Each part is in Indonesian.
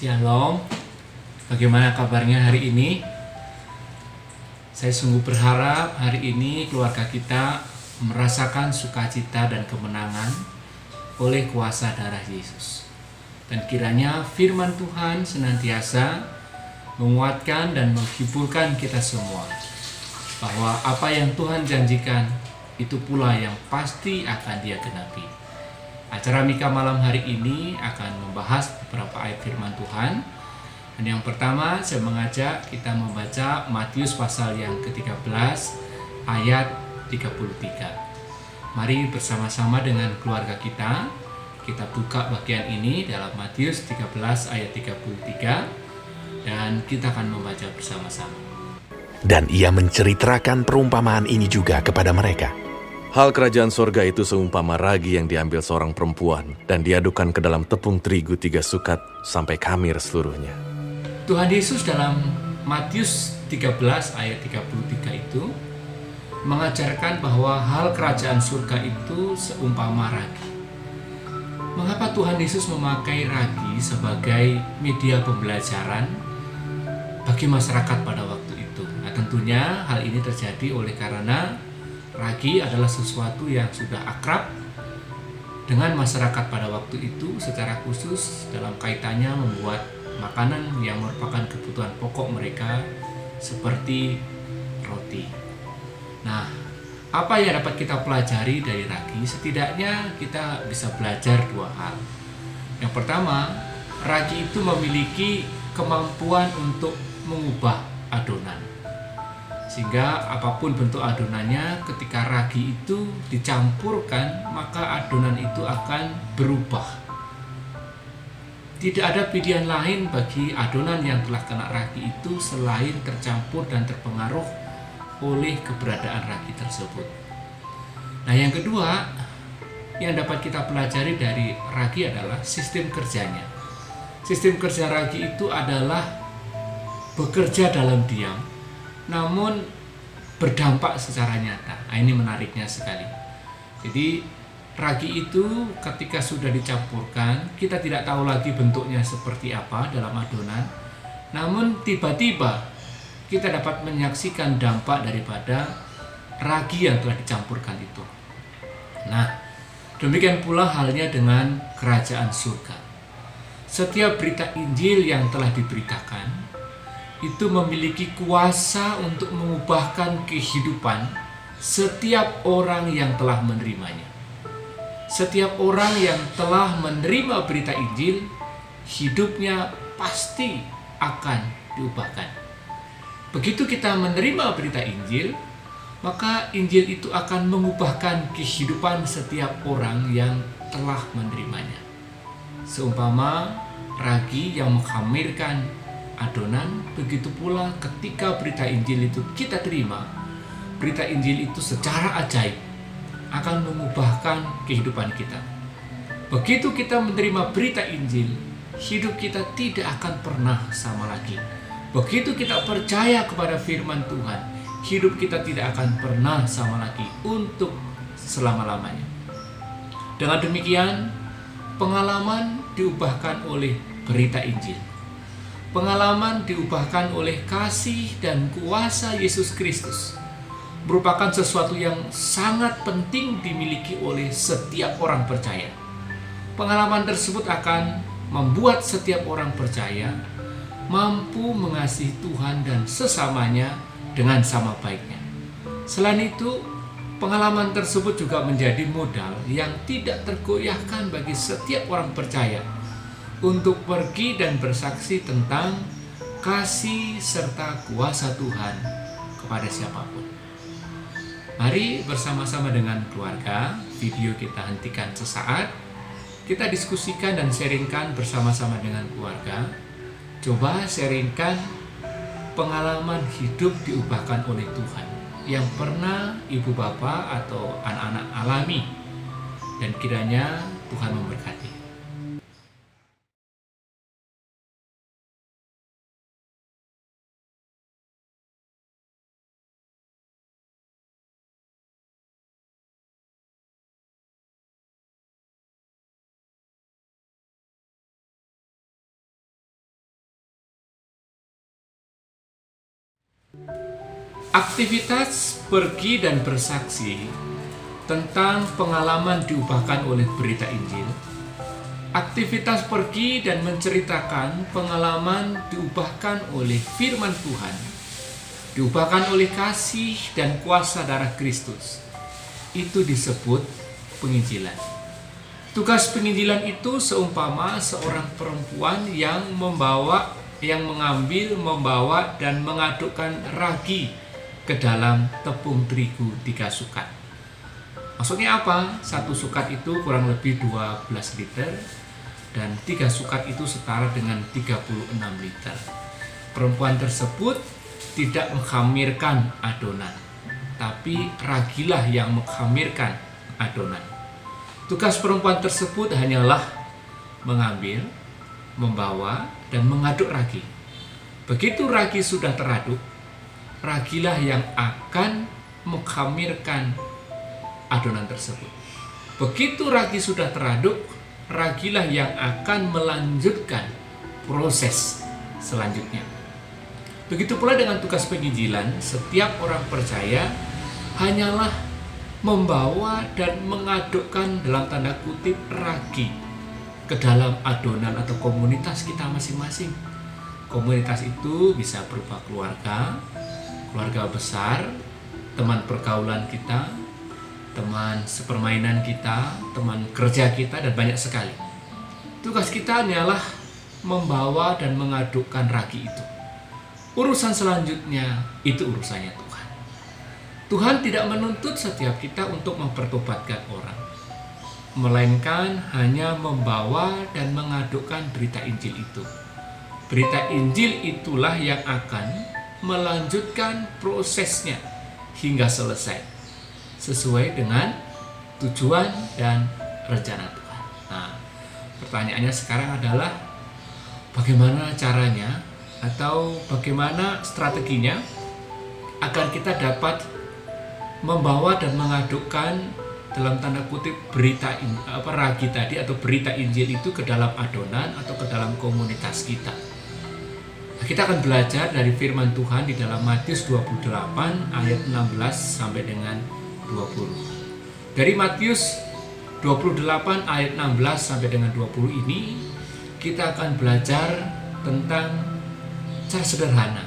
Shalom. Bagaimana kabarnya hari ini? Saya sungguh berharap hari ini keluarga kita merasakan sukacita dan kemenangan oleh kuasa darah Yesus. Dan kiranya firman Tuhan senantiasa menguatkan dan menghiburkan kita semua bahwa apa yang Tuhan janjikan itu pula yang pasti akan dia genapi. Acara Mika malam hari ini akan membahas beberapa ayat firman Tuhan. Dan yang pertama saya mengajak kita membaca Matius pasal yang ke-13 ayat 33. Mari bersama-sama dengan keluarga kita kita buka bagian ini dalam Matius 13 ayat 33 dan kita akan membaca bersama-sama. Dan ia menceritakan perumpamaan ini juga kepada mereka. Hal kerajaan sorga itu seumpama ragi yang diambil seorang perempuan dan diadukan ke dalam tepung terigu tiga sukat sampai kamir seluruhnya. Tuhan Yesus dalam Matius 13 ayat 33 itu mengajarkan bahwa hal kerajaan surga itu seumpama ragi. Mengapa Tuhan Yesus memakai ragi sebagai media pembelajaran bagi masyarakat pada waktu itu? Nah, tentunya hal ini terjadi oleh karena ragi adalah sesuatu yang sudah akrab dengan masyarakat pada waktu itu secara khusus dalam kaitannya membuat makanan yang merupakan kebutuhan pokok mereka seperti roti. Nah, apa yang dapat kita pelajari dari ragi? Setidaknya kita bisa belajar dua hal. Yang pertama, ragi itu memiliki kemampuan untuk mengubah adonan sehingga apa pun bentuk adonannya ketika ragi itu dicampurkan maka adonan itu akan berubah. Tidak ada pilihan lain bagi adonan yang telah kena ragi itu selain tercampur dan terpengaruh oleh keberadaan ragi tersebut. Nah yang kedua yang dapat kita pelajari dari ragi adalah sistem kerjanya. Sistem kerja ragi itu adalah bekerja dalam diam namun berdampak secara nyata. Nah, ini menariknya sekali. Jadi ragi itu ketika sudah dicampurkan, kita tidak tahu lagi bentuknya seperti apa dalam adonan. Namun tiba-tiba kita dapat menyaksikan dampak daripada ragi yang telah dicampurkan itu. Nah, demikian pula halnya dengan kerajaan surga. Setiap berita Injil yang telah diberitakan itu memiliki kuasa untuk mengubahkan kehidupan setiap orang yang telah menerimanya. Setiap orang yang telah menerima berita Injil, hidupnya pasti akan diubahkan. Begitu kita menerima berita Injil, maka Injil itu akan mengubahkan kehidupan setiap orang yang telah menerimanya. Seumpama ragi yang menghamirkan adonan, begitu pula ketika berita Injil itu kita terima, berita Injil itu secara ajaib akan mengubahkan kehidupan kita. Begitu kita menerima berita Injil, hidup kita tidak akan pernah sama lagi. Begitu kita percaya kepada firman Tuhan, hidup kita tidak akan pernah sama lagi untuk selama-lamanya. Dengan demikian, pengalaman diubahkan oleh berita Injil pengalaman diubahkan oleh kasih dan kuasa Yesus Kristus merupakan sesuatu yang sangat penting dimiliki oleh setiap orang percaya. Pengalaman tersebut akan membuat setiap orang percaya mampu mengasihi Tuhan dan sesamanya dengan sama baiknya. Selain itu, pengalaman tersebut juga menjadi modal yang tidak tergoyahkan bagi setiap orang percaya untuk pergi dan bersaksi tentang kasih serta kuasa Tuhan kepada siapa pun. Mari bersama-sama dengan keluarga, video kita hentikan sesaat. Kita diskusikan dan sharingkan bersama-sama dengan keluarga. Coba sharingkan pengalaman hidup diubahkan oleh Tuhan yang pernah ibu bapak atau anak-anak alami. Dan kiranya Tuhan memberkati. Aktivitas pergi dan bersaksi tentang pengalaman diubahkan oleh berita Injil. Aktivitas pergi dan menceritakan pengalaman diubahkan oleh firman Tuhan, diubahkan oleh kasih dan kuasa darah Kristus. Itu disebut penginjilan. Tugas penginjilan itu seumpama seorang perempuan yang membawa, yang mengambil, membawa, dan mengadukkan ragi ke dalam tepung terigu tiga sukat. Maksudnya apa? Satu sukat itu kurang lebih 12 liter dan tiga sukat itu setara dengan 36 liter. Perempuan tersebut tidak menghamirkan adonan, tapi ragilah yang menghamirkan adonan. Tugas perempuan tersebut hanyalah mengambil, membawa, dan mengaduk ragi. Begitu ragi sudah teraduk, ragilah yang akan menghamirkan adonan tersebut. Begitu ragi sudah teraduk, ragilah yang akan melanjutkan proses selanjutnya. Begitu pula dengan tugas penginjilan, setiap orang percaya hanyalah membawa dan mengadukkan dalam tanda kutip ragi ke dalam adonan atau komunitas kita masing-masing. Komunitas itu bisa berupa keluarga, keluarga besar, teman pergaulan kita, teman sepermainan kita, teman kerja kita, dan banyak sekali. Tugas kita hanyalah membawa dan mengadukkan ragi itu. Urusan selanjutnya itu urusannya Tuhan. Tuhan tidak menuntut setiap kita untuk mempertobatkan orang, melainkan hanya membawa dan mengadukkan berita Injil itu. Berita Injil itulah yang akan melanjutkan prosesnya hingga selesai sesuai dengan tujuan dan rencana Tuhan. Nah, pertanyaannya sekarang adalah bagaimana caranya atau bagaimana strateginya agar kita dapat membawa dan mengadukkan dalam tanda kutip berita apa ragi tadi atau berita Injil itu ke dalam adonan atau ke dalam komunitas kita. Kita akan belajar dari firman Tuhan di dalam Matius 28 ayat 16 sampai dengan 20. Dari Matius 28 ayat 16 sampai dengan 20 ini kita akan belajar tentang cara sederhana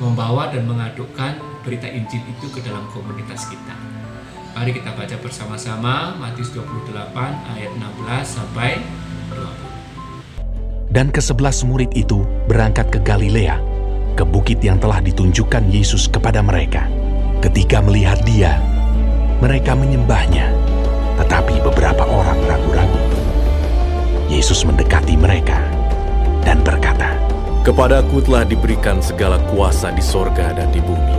membawa dan mengadukkan berita Injil itu ke dalam komunitas kita. Mari kita baca bersama-sama Matius 28 ayat 16 sampai 20. Dan kesebelas murid itu berangkat ke Galilea, ke bukit yang telah ditunjukkan Yesus kepada mereka. Ketika melihat dia, mereka menyembahnya, tetapi beberapa orang ragu-ragu. Yesus mendekati mereka dan berkata, Kepadaku telah diberikan segala kuasa di sorga dan di bumi.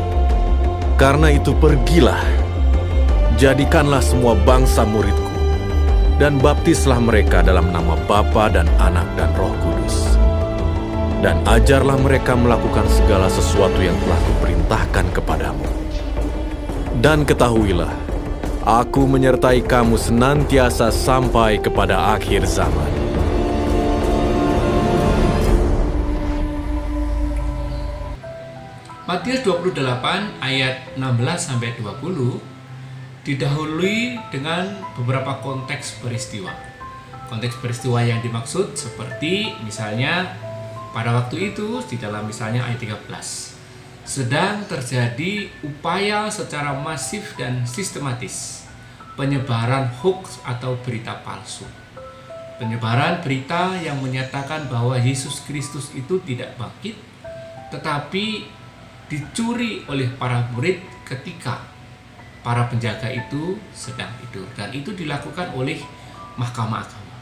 Karena itu pergilah, jadikanlah semua bangsa muridku dan baptislah mereka dalam nama Bapa dan Anak dan Roh Kudus. Dan ajarlah mereka melakukan segala sesuatu yang telah kuperintahkan kepadamu. Dan ketahuilah, aku menyertai kamu senantiasa sampai kepada akhir zaman. Matius 28 ayat 16 sampai 20 didahului dengan beberapa konteks peristiwa. Konteks peristiwa yang dimaksud seperti misalnya pada waktu itu di dalam misalnya ayat 13 sedang terjadi upaya secara masif dan sistematis penyebaran hoax atau berita palsu. Penyebaran berita yang menyatakan bahwa Yesus Kristus itu tidak bangkit tetapi dicuri oleh para murid ketika para penjaga itu sedang tidur dan itu dilakukan oleh mahkamah agama.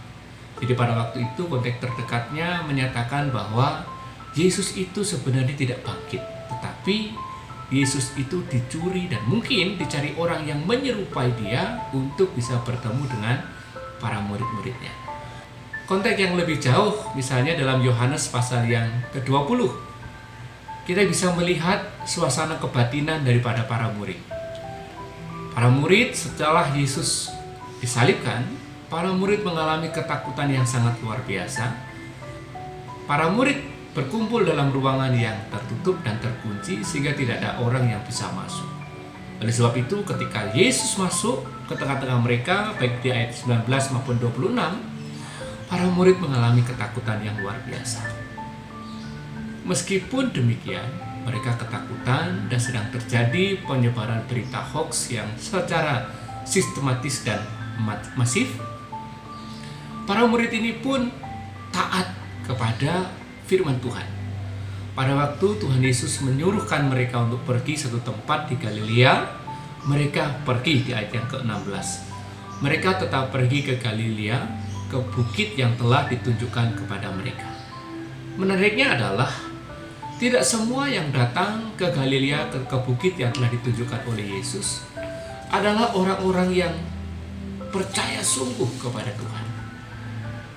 Jadi pada waktu itu konteks terdekatnya menyatakan bahwa Yesus itu sebenarnya tidak bangkit, tetapi Yesus itu dicuri dan mungkin dicari orang yang menyerupai dia untuk bisa bertemu dengan para murid-muridnya. Konteks yang lebih jauh misalnya dalam Yohanes pasal yang ke-20 kita bisa melihat suasana kebatinan daripada para murid Para murid setelah Yesus disalibkan, para murid mengalami ketakutan yang sangat luar biasa. Para murid berkumpul dalam ruangan yang tertutup dan terkunci sehingga tidak ada orang yang bisa masuk. Oleh sebab itu ketika Yesus masuk ke tengah-tengah mereka baik di ayat 19 maupun 26 para murid mengalami ketakutan yang luar biasa. Meskipun demikian, mereka ketakutan dan sedang terjadi penyebaran berita hoax yang secara sistematis dan masif. Para murid ini pun taat kepada firman Tuhan. Pada waktu Tuhan Yesus menyuruhkan mereka untuk pergi satu tempat di Galilea, mereka pergi di ayat yang ke-16. Mereka tetap pergi ke Galilea, ke bukit yang telah ditunjukkan kepada mereka. Menariknya adalah tidak semua yang datang ke Galilea ke, ke bukit yang telah ditunjukkan oleh Yesus adalah orang-orang yang percaya sungguh kepada Tuhan.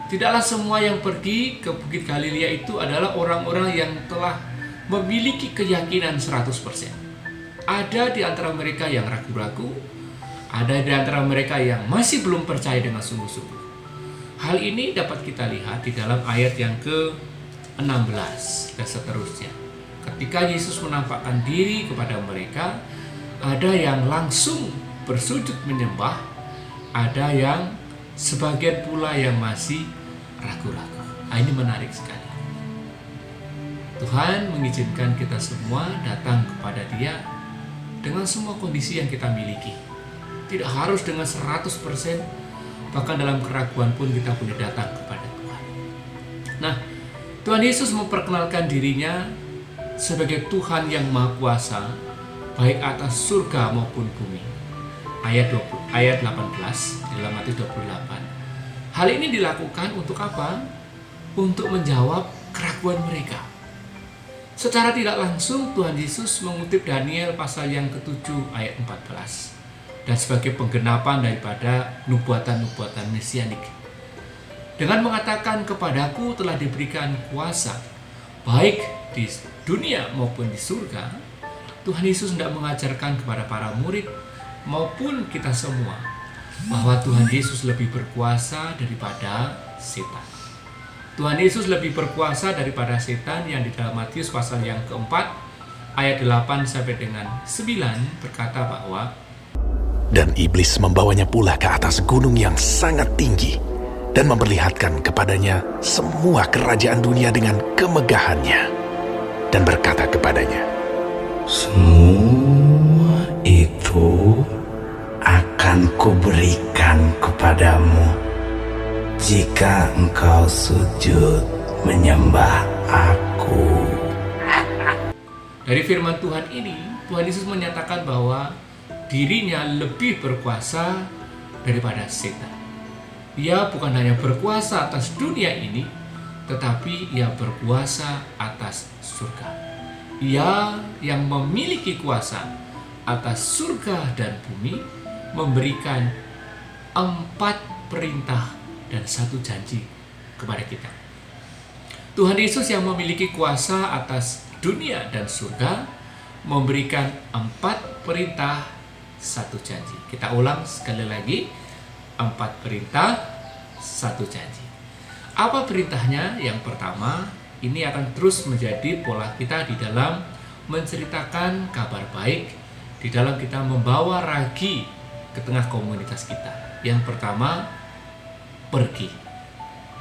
Tidaklah semua yang pergi ke Bukit Galilea itu adalah orang-orang yang telah memiliki keyakinan 100%. Ada di antara mereka yang ragu-ragu, ada di antara mereka yang masih belum percaya dengan sungguh-sungguh. Hal ini dapat kita lihat di dalam ayat yang ke-16 dan seterusnya. Ketika Yesus menampakkan diri kepada mereka, ada yang langsung bersujud menyembah, ada yang sebagian pula yang masih ragu-ragu. Nah, ini menarik sekali. Tuhan mengizinkan kita semua datang kepada Dia dengan semua kondisi yang kita miliki. Tidak harus dengan 100%, bahkan dalam keraguan pun kita boleh datang kepada Tuhan. Nah, Tuhan Yesus memperkenalkan dirinya sebagai Tuhan yang Maha Kuasa, baik atas surga maupun bumi ayat 20, ayat 18 dalam Matius 28. Hal ini dilakukan untuk apa? Untuk menjawab keraguan mereka. Secara tidak langsung Tuhan Yesus mengutip Daniel pasal yang ke-7 ayat 14 dan sebagai penggenapan daripada nubuatan-nubuatan mesianik. Dengan mengatakan kepadaku telah diberikan kuasa baik di dunia maupun di surga, Tuhan Yesus tidak mengajarkan kepada para murid maupun kita semua bahwa Tuhan Yesus lebih berkuasa daripada setan. Tuhan Yesus lebih berkuasa daripada setan yang di dalam Matius pasal yang keempat ayat 8 sampai dengan 9 berkata bahwa dan iblis membawanya pula ke atas gunung yang sangat tinggi dan memperlihatkan kepadanya semua kerajaan dunia dengan kemegahannya dan berkata kepadanya semua itu akan kuberikan kepadamu jika engkau sujud menyembah aku. Dari firman Tuhan ini, Tuhan Yesus menyatakan bahwa dirinya lebih berkuasa daripada setan. Ia bukan hanya berkuasa atas dunia ini, tetapi ia berkuasa atas surga. Ia yang memiliki kuasa atas surga dan bumi memberikan empat perintah dan satu janji kepada kita. Tuhan Yesus yang memiliki kuasa atas dunia dan surga memberikan empat perintah satu janji. Kita ulang sekali lagi empat perintah satu janji. Apa perintahnya? Yang pertama, ini akan terus menjadi pola kita di dalam menceritakan kabar baik, di dalam kita membawa ragi ke tengah komunitas kita. Yang pertama, pergi.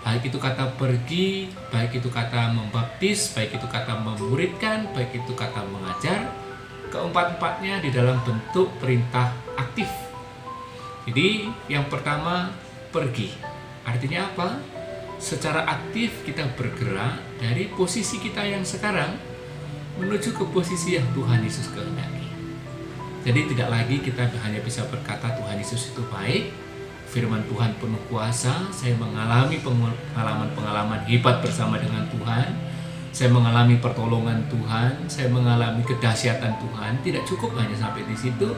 Baik itu kata pergi, baik itu kata membaptis, baik itu kata memuridkan, baik itu kata mengajar. Keempat-empatnya di dalam bentuk perintah aktif. Jadi, yang pertama, pergi. Artinya apa? Secara aktif kita bergerak dari posisi kita yang sekarang menuju ke posisi yang Tuhan Yesus kehendaki. Jadi tidak lagi kita hanya bisa berkata Tuhan Yesus itu baik, firman Tuhan penuh kuasa, saya mengalami pengalaman-pengalaman hebat bersama dengan Tuhan, saya mengalami pertolongan Tuhan, saya mengalami kedahsyatan Tuhan. Tidak cukup hanya sampai di situ,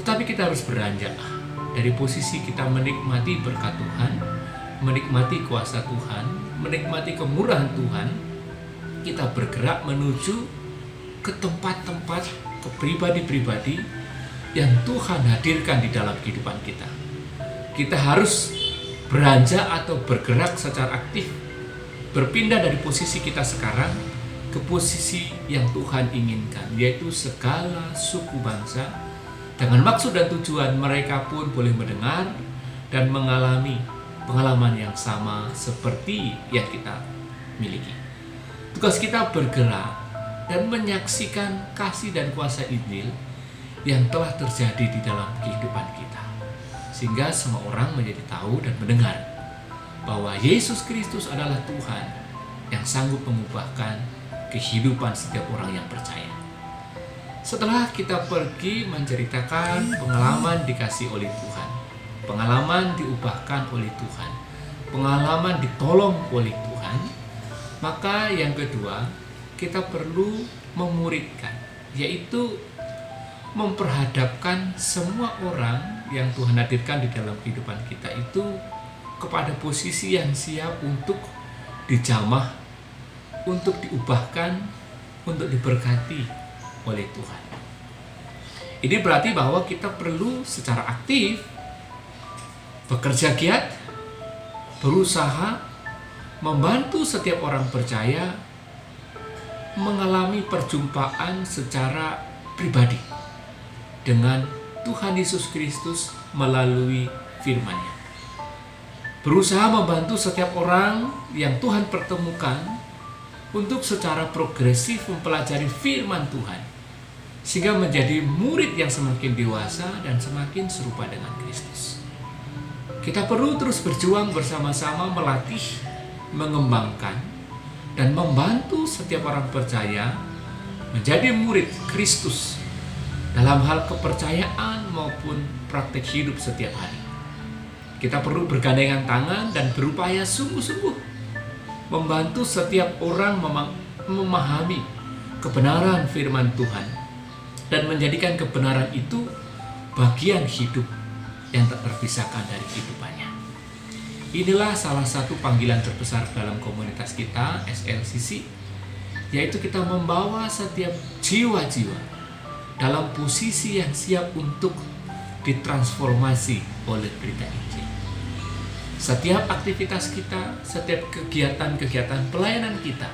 tetapi kita harus beranjak dari posisi kita menikmati berkat Tuhan, menikmati kuasa Tuhan, menikmati kemurahan Tuhan, kita bergerak menuju ke tempat-tempat ke pribadi-pribadi yang Tuhan hadirkan di dalam kehidupan kita. Kita harus beranjak atau bergerak secara aktif berpindah dari posisi kita sekarang ke posisi yang Tuhan inginkan, yaitu segala suku bangsa dengan maksud dan tujuan mereka pun boleh mendengar dan mengalami pengalaman yang sama seperti yang kita miliki. Tugas kita bergerak dan menyaksikan kasih dan kuasa Injil yang telah terjadi di dalam kehidupan kita. Sehingga semua orang menjadi tahu dan mendengar bahwa Yesus Kristus adalah Tuhan yang sanggup mengubahkan kehidupan setiap orang yang percaya. Setelah kita pergi menceritakan pengalaman dikasih oleh Tuhan, pengalaman diubahkan oleh Tuhan, pengalaman ditolong oleh Tuhan, maka yang kedua, kita perlu memuridkan, yaitu memperhadapkan semua orang yang Tuhan hadirkan di dalam kehidupan kita itu kepada posisi yang siap untuk dijamah untuk diubahkan, untuk diberkati oleh Tuhan. Ini berarti bahwa kita perlu secara aktif bekerja giat, berusaha membantu setiap orang percaya mengalami perjumpaan secara pribadi dengan Tuhan Yesus Kristus melalui firman-Nya. Berusaha membantu setiap orang yang Tuhan pertemukan untuk secara progresif mempelajari firman Tuhan sehingga menjadi murid yang semakin dewasa dan semakin serupa dengan Kristus. Kita perlu terus berjuang bersama-sama melatih, mengembangkan, dan membantu setiap orang percaya menjadi murid Kristus dalam hal kepercayaan maupun praktek hidup setiap hari. Kita perlu bergandengan tangan dan berupaya sungguh-sungguh membantu setiap orang memahami kebenaran firman Tuhan dan menjadikan kebenaran itu bagian hidup yang tak terpisahkan dari kehidupannya. Inilah salah satu panggilan terbesar dalam komunitas kita SLCC yaitu kita membawa setiap jiwa-jiwa dalam posisi yang siap untuk ditransformasi oleh berita Injil. Setiap aktivitas kita, setiap kegiatan-kegiatan pelayanan kita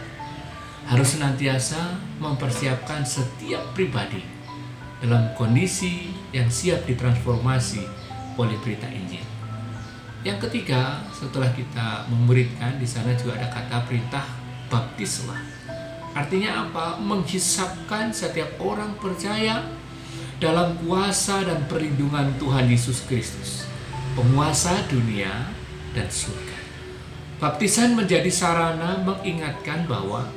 harus senantiasa mempersiapkan setiap pribadi dalam kondisi yang siap ditransformasi oleh berita Injil. Yang ketiga, setelah kita memuridkan, di sana juga ada kata perintah baptislah. Artinya apa? Menghisapkan setiap orang percaya dalam kuasa dan perlindungan Tuhan Yesus Kristus, penguasa dunia dan surga. Baptisan menjadi sarana mengingatkan bahwa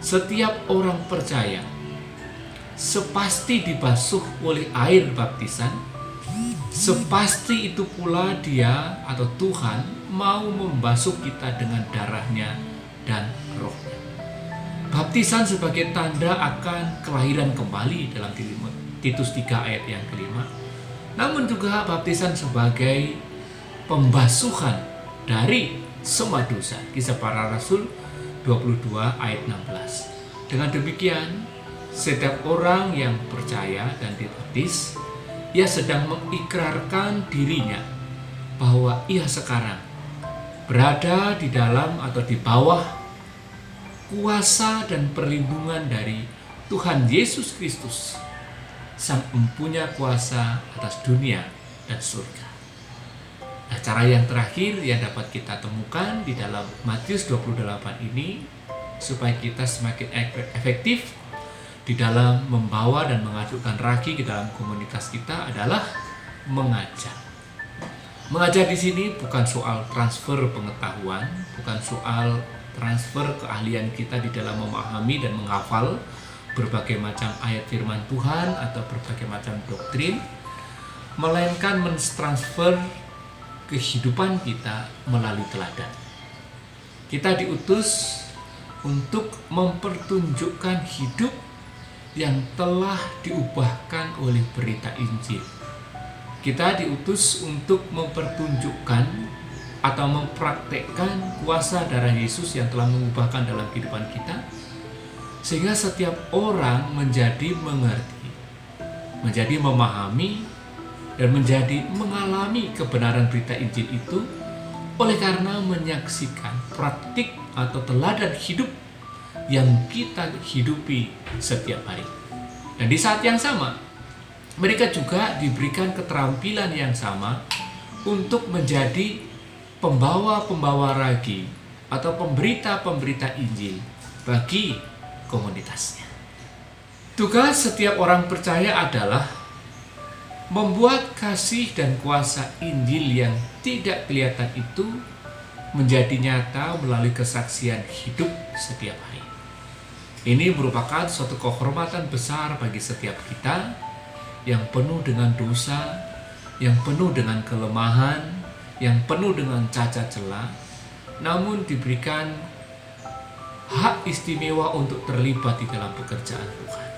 setiap orang percaya sepasti dibasuh oleh air baptisan, sepasti itu pula dia atau Tuhan mau membasuh kita dengan darahnya dan rohnya. Baptisan sebagai tanda akan kelahiran kembali dalam Titus 3 ayat yang kelima. Namun juga baptisan sebagai pembasuhan dari semua dosa. Kisah para Rasul 22 ayat 16. Dengan demikian, setiap orang yang percaya dan dibaptis, ia sedang mengikrarkan dirinya bahwa ia sekarang berada di dalam atau di bawah kuasa dan perlindungan dari Tuhan Yesus Kristus, Sang Empunya Kuasa atas dunia dan surga. Nah, cara yang terakhir yang dapat kita temukan di dalam Matius 28 ini supaya kita semakin efektif di dalam membawa dan mengajukan ragi ke dalam komunitas kita adalah mengajar. Mengajar di sini bukan soal transfer pengetahuan, bukan soal transfer keahlian kita di dalam memahami dan menghafal berbagai macam ayat firman Tuhan atau berbagai macam doktrin, melainkan mentransfer kehidupan kita melalui teladan. Kita diutus untuk mempertunjukkan hidup yang telah diubahkan oleh berita Injil. Kita diutus untuk mempertunjukkan atau mempraktekkan kuasa darah Yesus yang telah mengubahkan dalam kehidupan kita sehingga setiap orang menjadi mengerti, menjadi memahami dan menjadi mengalami kebenaran berita Injil itu oleh karena menyaksikan praktik atau teladan hidup yang kita hidupi setiap hari. Dan di saat yang sama, mereka juga diberikan keterampilan yang sama untuk menjadi pembawa-pembawa ragi atau pemberita-pemberita Injil bagi komunitasnya. Tugas setiap orang percaya adalah membuat kasih dan kuasa Injil yang tidak kelihatan itu menjadi nyata melalui kesaksian hidup setiap hari. Ini merupakan suatu kehormatan besar bagi setiap kita yang penuh dengan dosa, yang penuh dengan kelemahan, yang penuh dengan cacat celah, namun diberikan hak istimewa untuk terlibat di dalam pekerjaan Tuhan.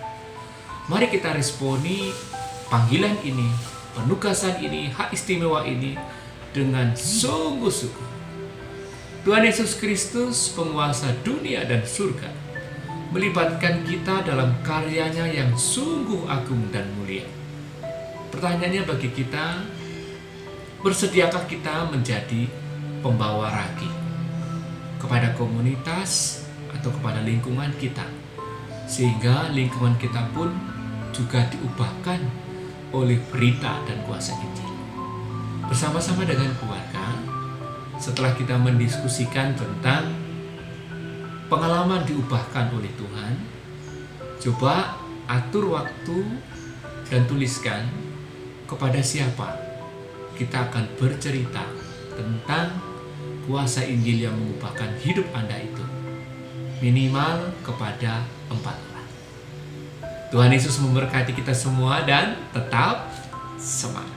Mari kita responi panggilan ini, penugasan ini, hak istimewa ini dengan sungguh-sungguh. Tuhan Yesus Kristus, penguasa dunia dan surga, melibatkan kita dalam karyanya yang sungguh agung dan mulia. Pertanyaannya bagi kita, bersediakah kita menjadi pembawa ragi kepada komunitas atau kepada lingkungan kita, sehingga lingkungan kita pun juga diubahkan oleh berita dan kuasa Injil. Bersama-sama dengan keluarga, setelah kita mendiskusikan tentang pengalaman diubahkan oleh Tuhan, coba atur waktu dan tuliskan kepada siapa kita akan bercerita tentang kuasa Injil yang mengubahkan hidup Anda itu. Minimal kepada empat orang. Tuhan Yesus memberkati kita semua dan tetap semangat.